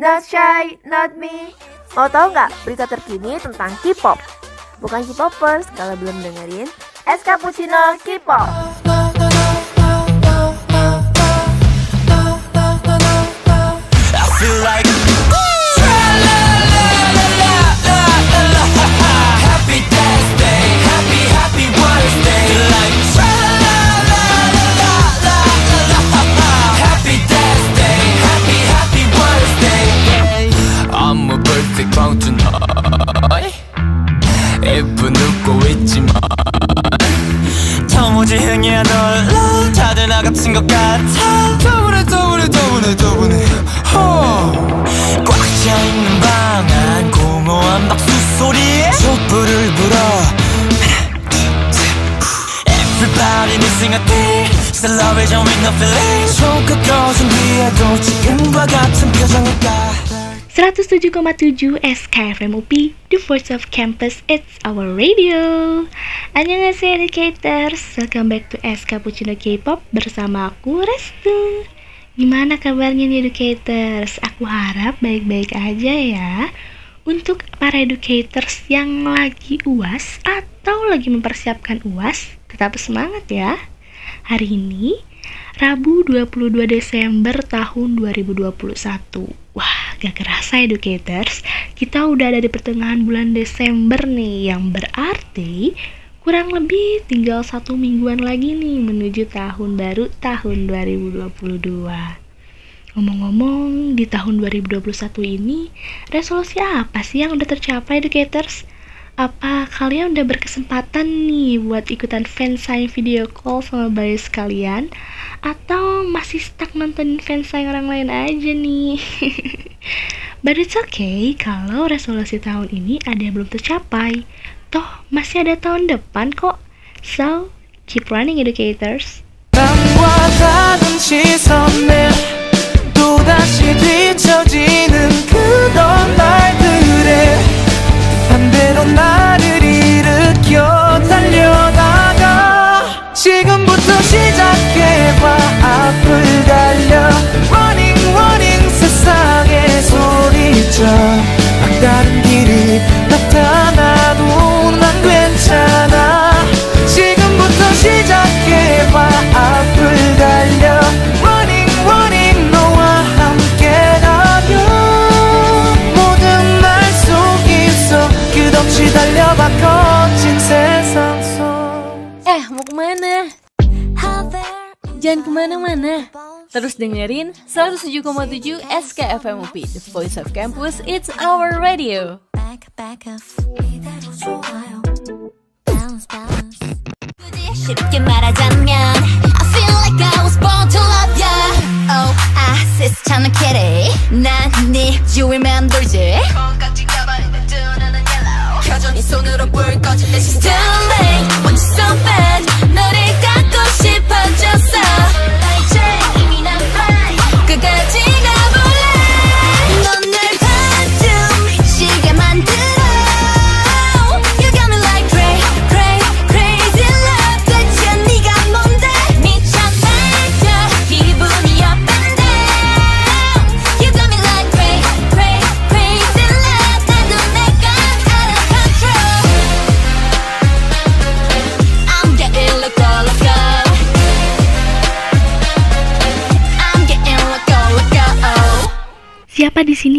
Not shy, not me. Mau tahu nggak berita terkini tentang K-pop? Bukan K-popers kalau belum dengerin Es Cappuccino K-pop. 흥이 안 올라 다들 나 같은 것 같아. 더블해 더블해 더블해 더블해. 꽉 차있는 방안 공허한 박수 소리에 촛불을 불어. Everybody missing a thing Celebration with no feeling. 손끝 꺼진 뒤에도 지금과 같은 표정일까 107,7 SKFM UP, The Voice of Campus, it's our radio. Annyeonghaseyo educators, welcome back to S Cappuccino K-pop bersama aku Restu. Gimana kabarnya nih educators? Aku harap baik-baik aja ya. Untuk para educators yang lagi UAS atau lagi mempersiapkan UAS, tetap semangat ya. Hari ini Rabu 22 Desember tahun 2021. Wah, gak kerasa educators, kita udah ada di pertengahan bulan Desember nih, yang berarti kurang lebih tinggal satu mingguan lagi nih menuju tahun baru tahun 2022. Ngomong-ngomong, di tahun 2021 ini, resolusi apa sih yang udah tercapai educators? Apa kalian udah berkesempatan nih buat ikutan fansign video call sama bayi sekalian? Atau masih stuck nontonin fansign orang lain aja nih? But it's okay kalau resolusi tahun ini ada yang belum tercapai. Toh, masih ada tahun depan kok. So, keep running educators. 남과 다른 시선에 또다시 뒤처지는 그런 말들에 반대로 나를 일으켜 달려나가 지금부터 시작해봐. 앞을 달려. Running running 세상에 소리쳐 막다른 길이 나타나 Jangan kemana-mana. Terus dengerin 107,7 SKFM UP, The Voice of Campus, It's Our Radio. back, back up. 이대로 좋아요. Balance, balance. 쉽게 말하자면 I feel like I was born to love ya Oh, I 세상은 kitty 난네 주위 맴돌지 콩깍지 가발인데 두 눈은 yellow 여전히 손으로 불 꺼질 때 She's too late when you're so bad 너를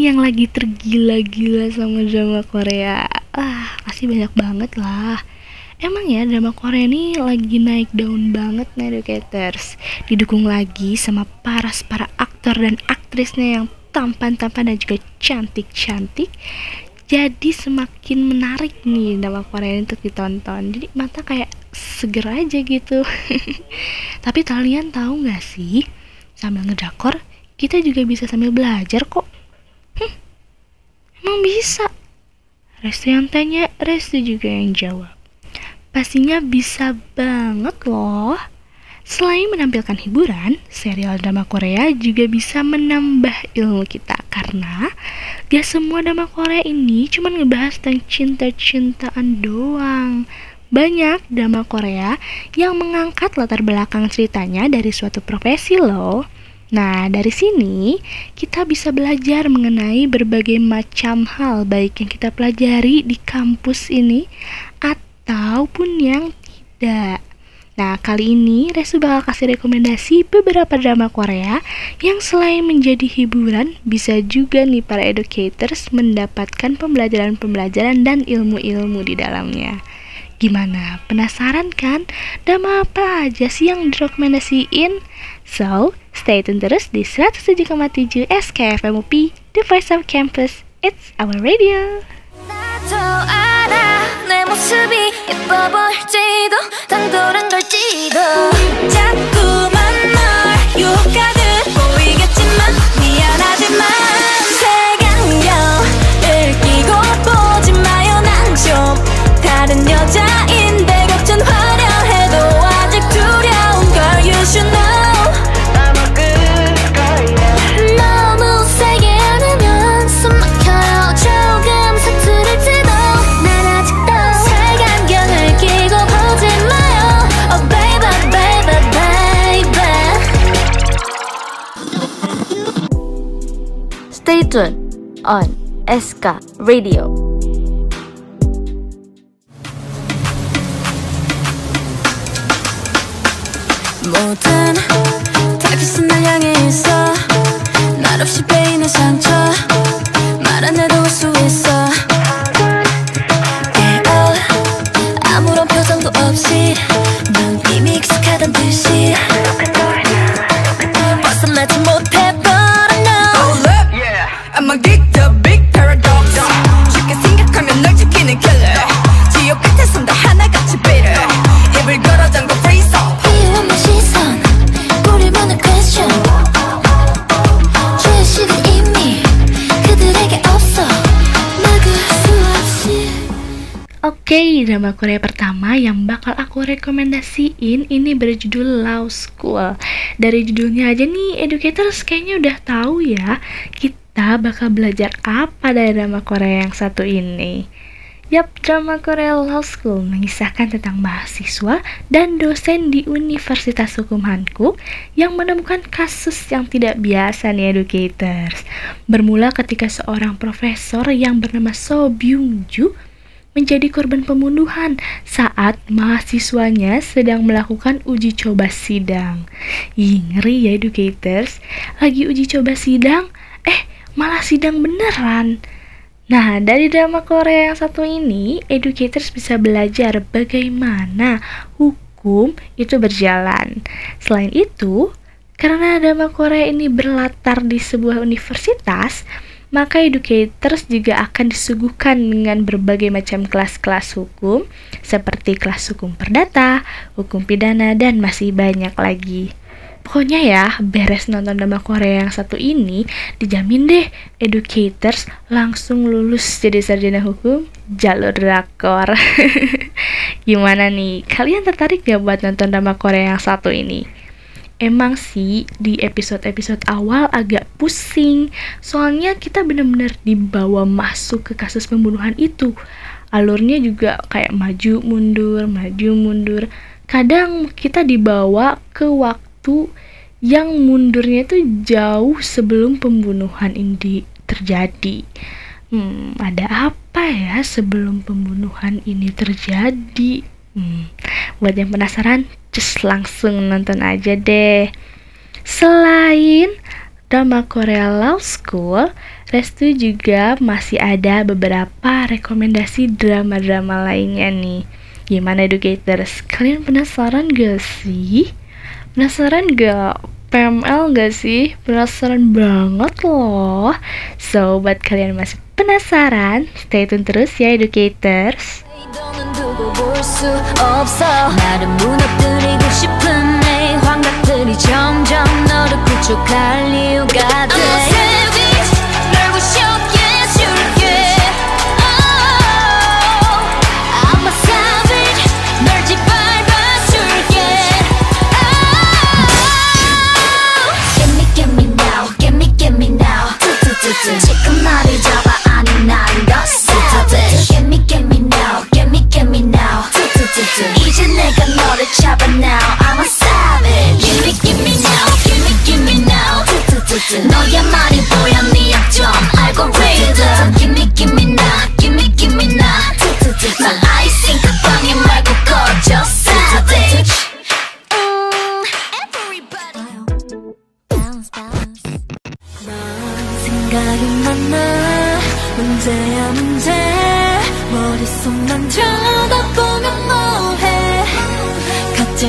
Yang lagi tergila-gila sama drama Korea? Ah, pasti banyak banget lah. Emang ya drama Korea ini lagi naik daun banget nih educators Didukung lagi sama paras para aktor dan aktrisnya yang tampan-tampan dan juga cantik-cantik. Jadi semakin menarik nih drama Korea ini untuk ditonton. Jadi mata kayak seger aja gitu. Tapi kalian tahu gak sih Sambil ngedrakor kita juga bisa sambil belajar kok emang bisa Restu yang tanya, Restu juga yang jawab Pastinya bisa banget loh. Selain menampilkan hiburan, serial drama Korea juga bisa menambah ilmu kita karena gak semua drama Korea ini cuma ngebahas tentang cinta-cintaan doang. Banyak drama Korea yang mengangkat latar belakang ceritanya dari suatu profesi loh. Nah, dari sini kita bisa belajar mengenai berbagai macam hal baik yang kita pelajari di kampus ini ataupun yang tidak. Nah, kali ini Resu bakal kasih rekomendasi beberapa drama Korea yang selain menjadi hiburan, bisa juga nih para educators mendapatkan pembelajaran-pembelajaran dan ilmu-ilmu di dalamnya. Gimana? Penasaran kan? Drama apa aja sih yang direkomendasiin? So, stay tune terus di 107,7 SKFM UP, The Voice of Campus. It's our radio. 나도 알아 내 모습이 예뻐 보일지도 당돌한 걸지도 자꾸만 널 유혹하듯 SK Radio. 모든 타깃은 날 향해 있어 날 없이 베이는 상처 drama Korea pertama yang bakal aku rekomendasiin ini berjudul Law School. Dari judulnya aja nih, educators kayaknya udah tahu ya, kita bakal belajar apa dari drama Korea yang satu ini. Yap, drama Korea Law School mengisahkan tentang mahasiswa dan dosen di Universitas Hukum Hankook yang menemukan kasus yang tidak biasa nih educators. Bermula ketika seorang profesor yang bernama So Byung Ju menjadi korban pembunuhan saat mahasiswanya sedang melakukan uji coba sidang. Ih, ngeri ya educators. Lagi uji coba sidang, eh malah sidang beneran. Nah, dari drama Korea yang satu ini, educators bisa belajar bagaimana hukum itu berjalan. Selain itu, karena drama Korea ini berlatar di sebuah universitas, maka educators juga akan disuguhkan dengan berbagai macam kelas-kelas hukum, seperti kelas hukum perdata, hukum pidana, dan masih banyak lagi. Pokoknya ya, beres nonton drama Korea yang satu ini, dijamin deh educators langsung lulus jadi sarjana hukum jalur drakor. Gimana nih, kalian tertarik gak buat nonton drama Korea yang satu ini? Emang sih di episode-episode awal agak pusing. Soalnya kita benar-benar dibawa masuk ke kasus pembunuhan itu. Alurnya juga kayak maju mundur, maju mundur. Kadang kita dibawa ke waktu yang mundurnya itu jauh sebelum pembunuhan ini terjadi. Hmm, ada apa ya sebelum pembunuhan ini terjadi? Hmm, buat yang penasaran, just langsung nonton aja deh. Selain drama Korea Law School, Restu juga masih ada beberapa rekomendasi drama-drama lainnya nih. Gimana educators? Kalian penasaran gak sih? Penasaran gak? PML gak sih? Penasaran banget loh. So, buat kalian masih penasaran, stay tune terus ya educators. 볼수 없어. 나를 무너뜨리고 싶은 내 환각들이 점점 너를 구축할 이유가 돼 shop now.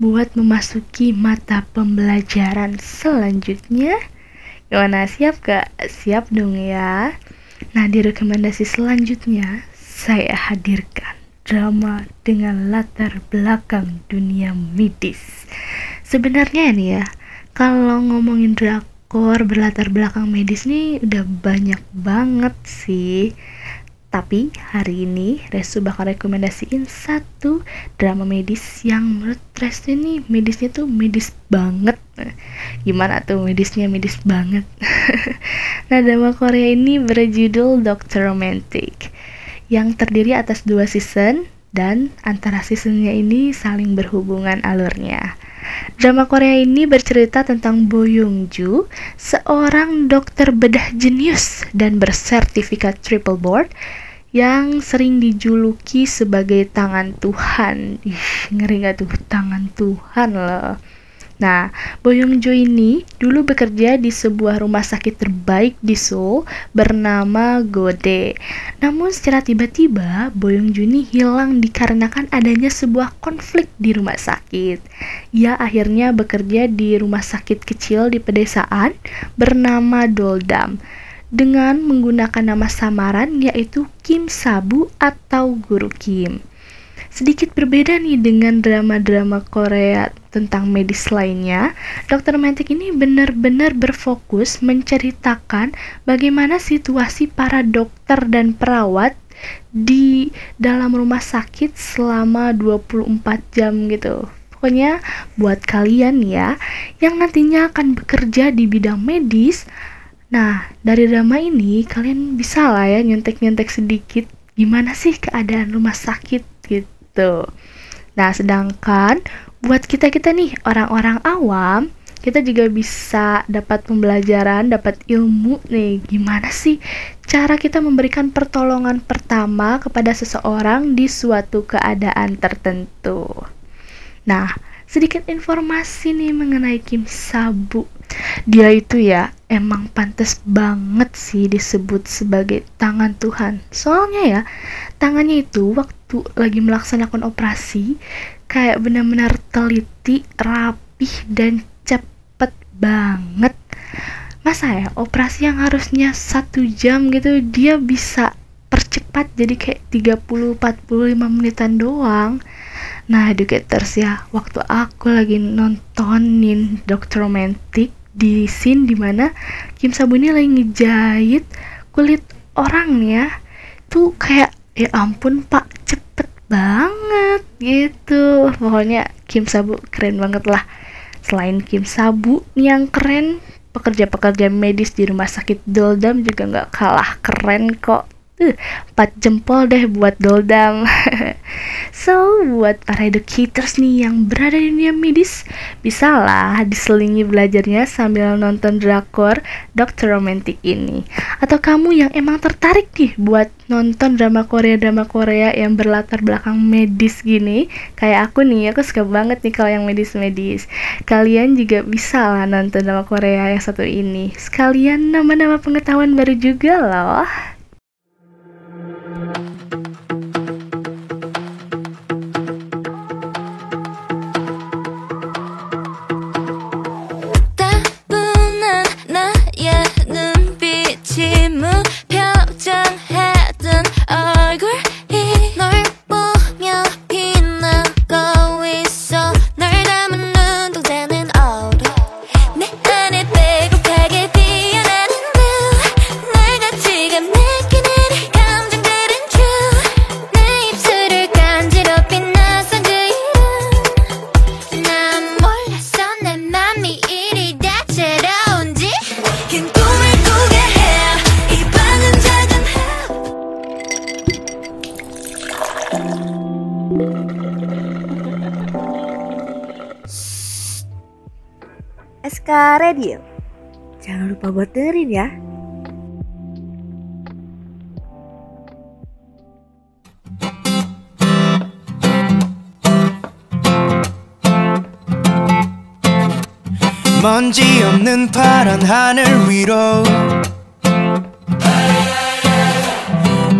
buat memasuki mata pembelajaran selanjutnya? Gimana siap gak? Siap dong ya. Nah di rekomendasi selanjutnya saya hadirkan drama dengan latar belakang dunia medis. Sebenarnya nih ya, kalau ngomongin drakor berlatar belakang medis nih udah banyak banget sih. Tapi hari ini Restu bakal rekomendasiin satu drama medis yang menurut Restu ini medisnya tuh medis banget. Gimana tuh medisnya medis banget? nah drama Korea ini berjudul Doctor Romantic yang terdiri atas dua season dan antara seasonnya ini saling berhubungan alurnya. Drama Korea ini bercerita tentang Bo Young Ju, seorang dokter bedah jenius dan bersertifikat triple board yang sering dijuluki sebagai tangan Tuhan. Ih, ngeri gak tuh tangan Tuhan loh. Nah, Boyong Jo ini dulu bekerja di sebuah rumah sakit terbaik di Seoul bernama Gode. Namun secara tiba-tiba, Boyong Jo ini hilang dikarenakan adanya sebuah konflik di rumah sakit. Ia akhirnya bekerja di rumah sakit kecil di pedesaan bernama Doldam dengan menggunakan nama samaran yaitu Kim Sabu atau Guru Kim. Sedikit berbeda nih dengan drama-drama Korea tentang medis lainnya, Dokter Mantik ini benar-benar berfokus menceritakan bagaimana situasi para dokter dan perawat di dalam rumah sakit selama 24 jam gitu. Pokoknya buat kalian ya yang nantinya akan bekerja di bidang medis, Nah, dari drama ini kalian bisa lah ya nyontek-nyontek sedikit gimana sih keadaan rumah sakit gitu. Nah, sedangkan buat kita-kita nih orang-orang awam, kita juga bisa dapat pembelajaran, dapat ilmu nih gimana sih cara kita memberikan pertolongan pertama kepada seseorang di suatu keadaan tertentu. Nah, sedikit informasi nih mengenai Kim Sabu dia itu ya emang pantas banget sih disebut sebagai tangan Tuhan. Soalnya ya, tangannya itu waktu lagi melaksanakan operasi kayak benar-benar teliti, rapih dan cepet banget. Masa ya operasi yang harusnya satu jam gitu dia bisa percepat jadi kayak 30-45 menitan doang. Nah, educators ya, waktu aku lagi nontonin Doctor Romantic di scene di mana Kim Sabu ini lagi ngejahit kulit orang ya tuh kayak ya ampun pak cepet banget gitu. Pokoknya Kim Sabu keren banget lah. Selain Kim Sabu yang keren pekerja-pekerja medis di rumah sakit Doldam juga nggak kalah keren kok Uh, 4 jempol deh buat Doldam. so, buat para educators nih yang berada di dunia medis, bisa lah diselingi belajarnya sambil nonton drakor Dokter Romantic ini. Atau kamu yang emang tertarik nih buat nonton drama Korea-drama Korea yang berlatar belakang medis gini, kayak aku nih, aku suka banget nih kalau yang medis-medis. Kalian juga bisa lah nonton drama Korea yang satu ini. Sekalian nama-nama pengetahuan baru juga loh. Thank you. 먼지 없는 파란 하늘 위로.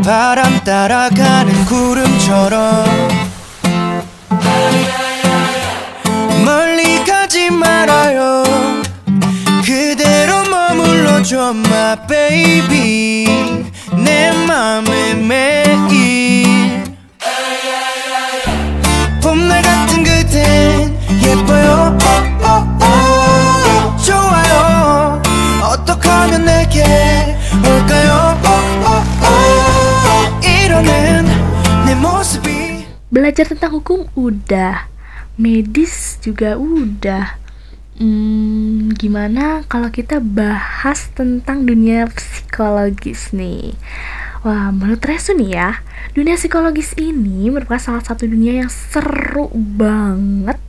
바람 따라가는 구름처럼. 멀리 가지 말아요. 그대로 머물러줘 my baby. 내 맘에 매일 올까요 어, 어, 어, 이러는 내 모습이 Belajar tentang hukum udah, medis juga udah. Hmm, gimana kalau kita bahas tentang dunia psikologis nih? Wah, menurut Resu nih ya, dunia psikologis ini merupakan salah satu dunia yang seru banget,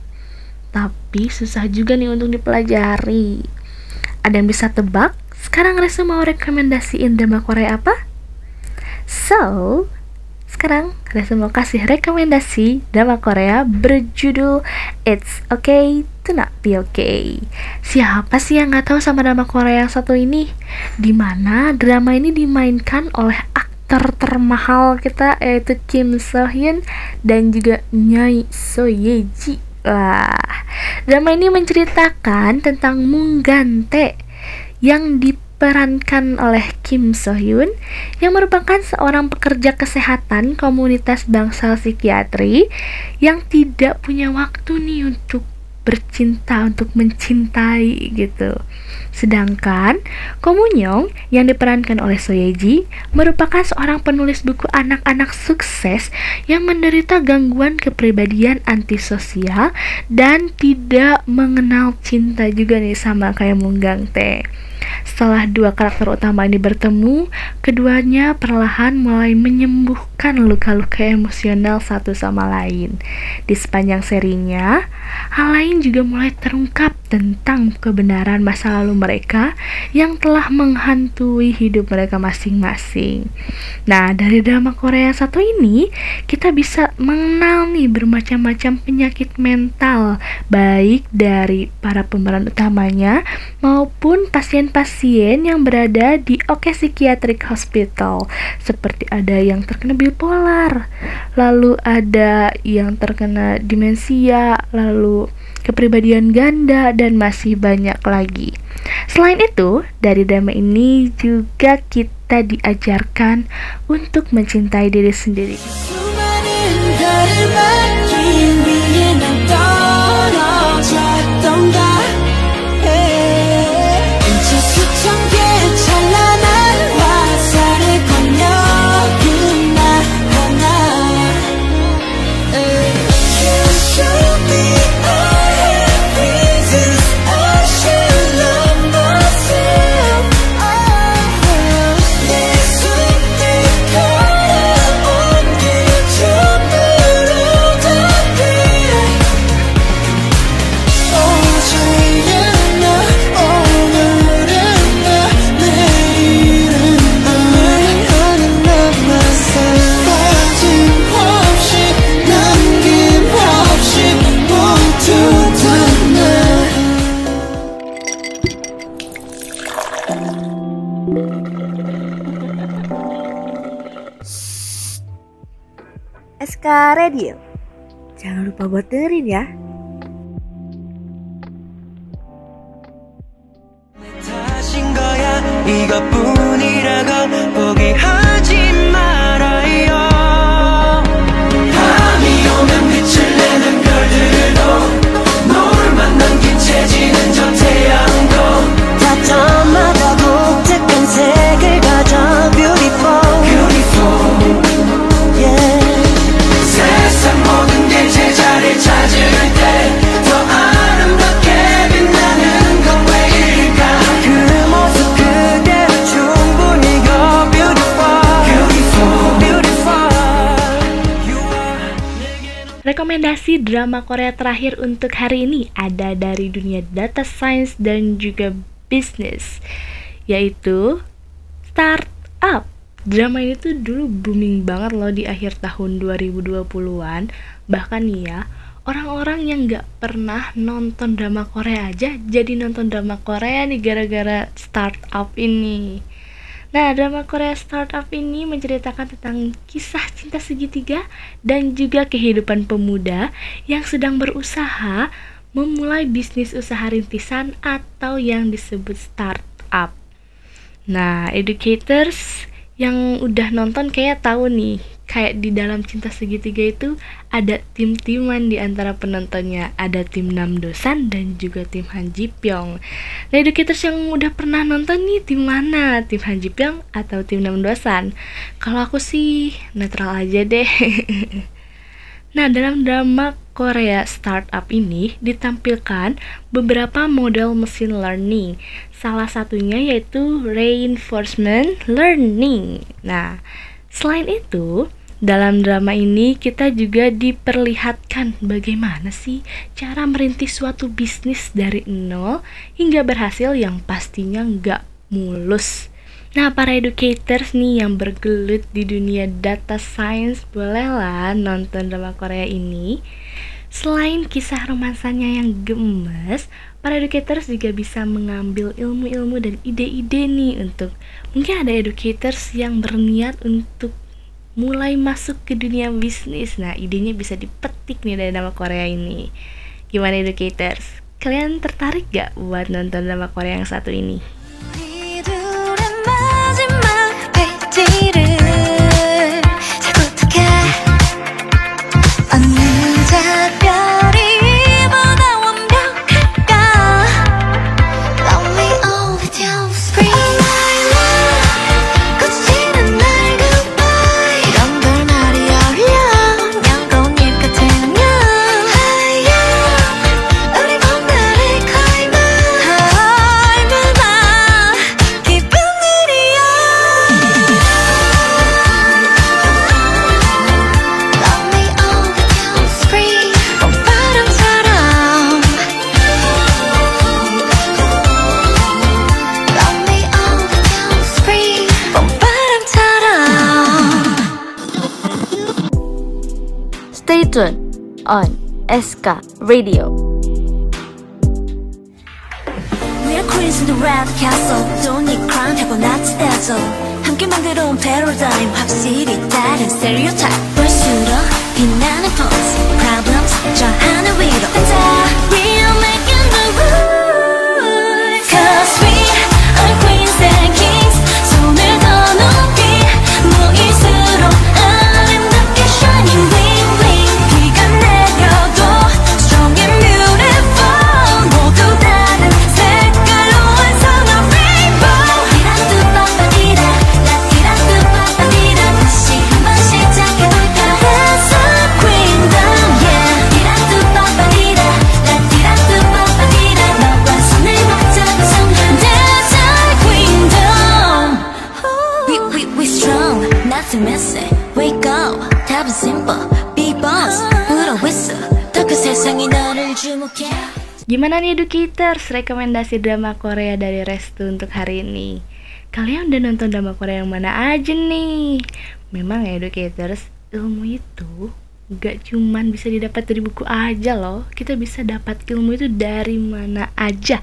tapi susah juga nih untuk dipelajari. Ada yang bisa tebak? sekarang Resu mau rekomendasiin drama Korea apa? So, sekarang Reza mau kasih rekomendasi drama Korea berjudul It's Okay to Not Be Okay. Siapa sih yang nggak tahu sama drama Korea yang satu ini? Di mana drama ini dimainkan oleh aktor termahal kita yaitu Kim So Hyun dan juga Nyai So Ye Ji. Wah, drama ini menceritakan tentang Munggante yang diperankan oleh Kim So Hyun yang merupakan seorang pekerja kesehatan komunitas bangsal psikiatri yang tidak punya waktu nih untuk bercinta untuk mencintai gitu. Sedangkan Komunyong yang diperankan oleh Soyeji merupakan seorang penulis buku anak-anak sukses yang menderita gangguan kepribadian antisosial dan tidak mengenal cinta juga nih sama kayak Munggang Teh. Setelah dua karakter utama ini bertemu, keduanya perlahan mulai menyembuhkan luka-luka emosional satu sama lain. Di sepanjang serinya, hal lain juga mulai terungkap tentang kebenaran masa lalu mereka yang telah menghantui hidup mereka masing-masing. Nah, dari drama Korea satu ini, kita bisa mengenal nih bermacam-macam penyakit mental, baik dari para pemeran utamanya maupun pasien-pasien yang berada di OK Psychiatric Hospital, seperti ada yang terkena bipolar, lalu ada yang terkena demensia, lalu kepribadian ganda, dan masih banyak lagi. Selain itu, dari drama ini juga kita diajarkan untuk mencintai diri sendiri. Radio. Jangan lupa buat dengerin ya. Rekomendasi drama Korea terakhir untuk hari ini ada dari dunia data science dan juga bisnis, yaitu Startup. Drama ini tuh dulu booming banget loh di akhir tahun 2020-an. Bahkan nih ya, orang-orang yang gak pernah nonton drama Korea aja jadi nonton drama Korea nih gara-gara Startup ini. Nah, drama Korea Startup ini menceritakan tentang kisah cinta segitiga dan juga kehidupan pemuda yang sedang berusaha memulai bisnis usaha rintisan atau yang disebut startup. Nah, educators yang udah nonton kayak tahu nih kayak di dalam cinta segitiga itu ada tim-timan di antara penontonnya. Ada tim Nam Dosan dan juga tim Han Ji Pyong. Nah educators yang udah pernah nonton nih tim mana? Tim Han Ji Pyong atau tim Nam Dosan kalau aku sih netral aja deh. Nah, dalam drama Korea Startup ini ditampilkan beberapa model mesin learning. Salah satunya yaitu reinforcement learning. Nah, selain itu, dalam drama ini kita juga diperlihatkan bagaimana sih cara merintis suatu bisnis dari nol hingga berhasil yang pastinya nggak mulus. Nah, para educators nih yang bergelut di dunia data science bolehlah nonton drama Korea ini. Selain kisah romansanya yang gemes, para educators juga bisa mengambil ilmu-ilmu dan ide-ide nih untuk mungkin ada educators yang berniat untuk mulai masuk ke dunia bisnis. Nah, idenya bisa dipetik nih dari drama Korea ini. Gimana educators? Kalian tertarik gak buat nonton drama Korea yang satu ini? tune on SK Radio. We're queens in the red castle Don't need crown 하고 나치대죠 함께 만들어온 패러다임 확실히 다른 stereotype 볼수록 빛나는 pose Problems 저 하늘 위로 nothing messy Wake up, 답은 simple Be boss, 불어 whistle 더큰 세상이 너를 주목해 Gimana nih educators rekomendasi drama Korea dari Restu untuk hari ini? Kalian udah nonton drama Korea yang mana aja nih? Memang ya educators, ilmu itu gak cuman bisa didapat dari buku aja loh Kita bisa dapat ilmu itu dari mana aja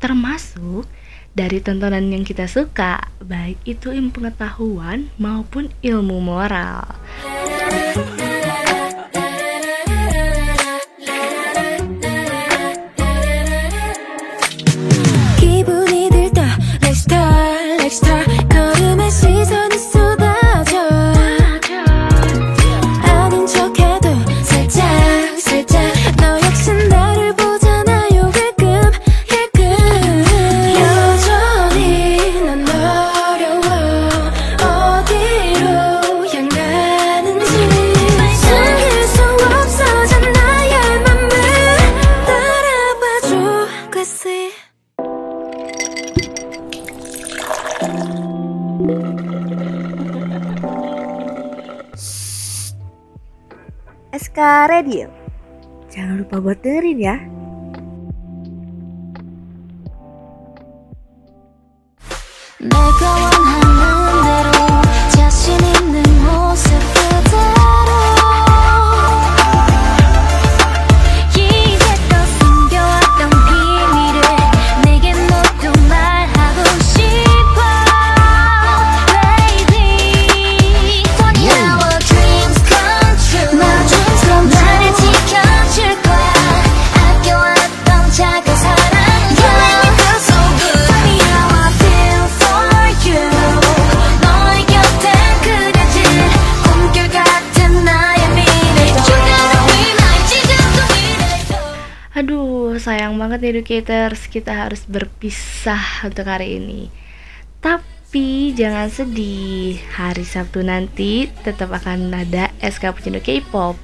Termasuk dari tontonan yang kita suka Baik itu ilmu pengetahuan maupun ilmu moral buat dengerin ya. banget educators, kita harus berpisah untuk hari ini. Tapi jangan sedih, hari Sabtu nanti tetap akan ada SK Pucino K-pop.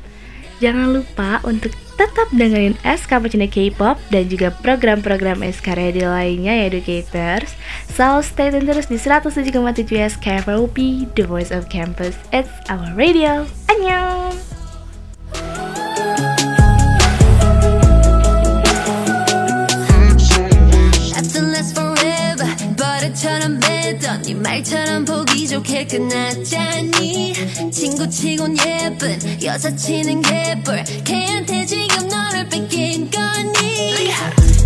Jangan lupa untuk tetap dengerin SK Pucino K-pop dan juga program-program SK Ready lainnya ya educators. So stay tune terus di 107,7 SK The Voice of Campus. It's our radio. Annyeong! 말처럼 매던 네 말처럼 보기 좋게 끝났잖니. 친구 치곤 예쁜 여자 치는 개뿔 걔한테 지금 너를 뺏긴 거니?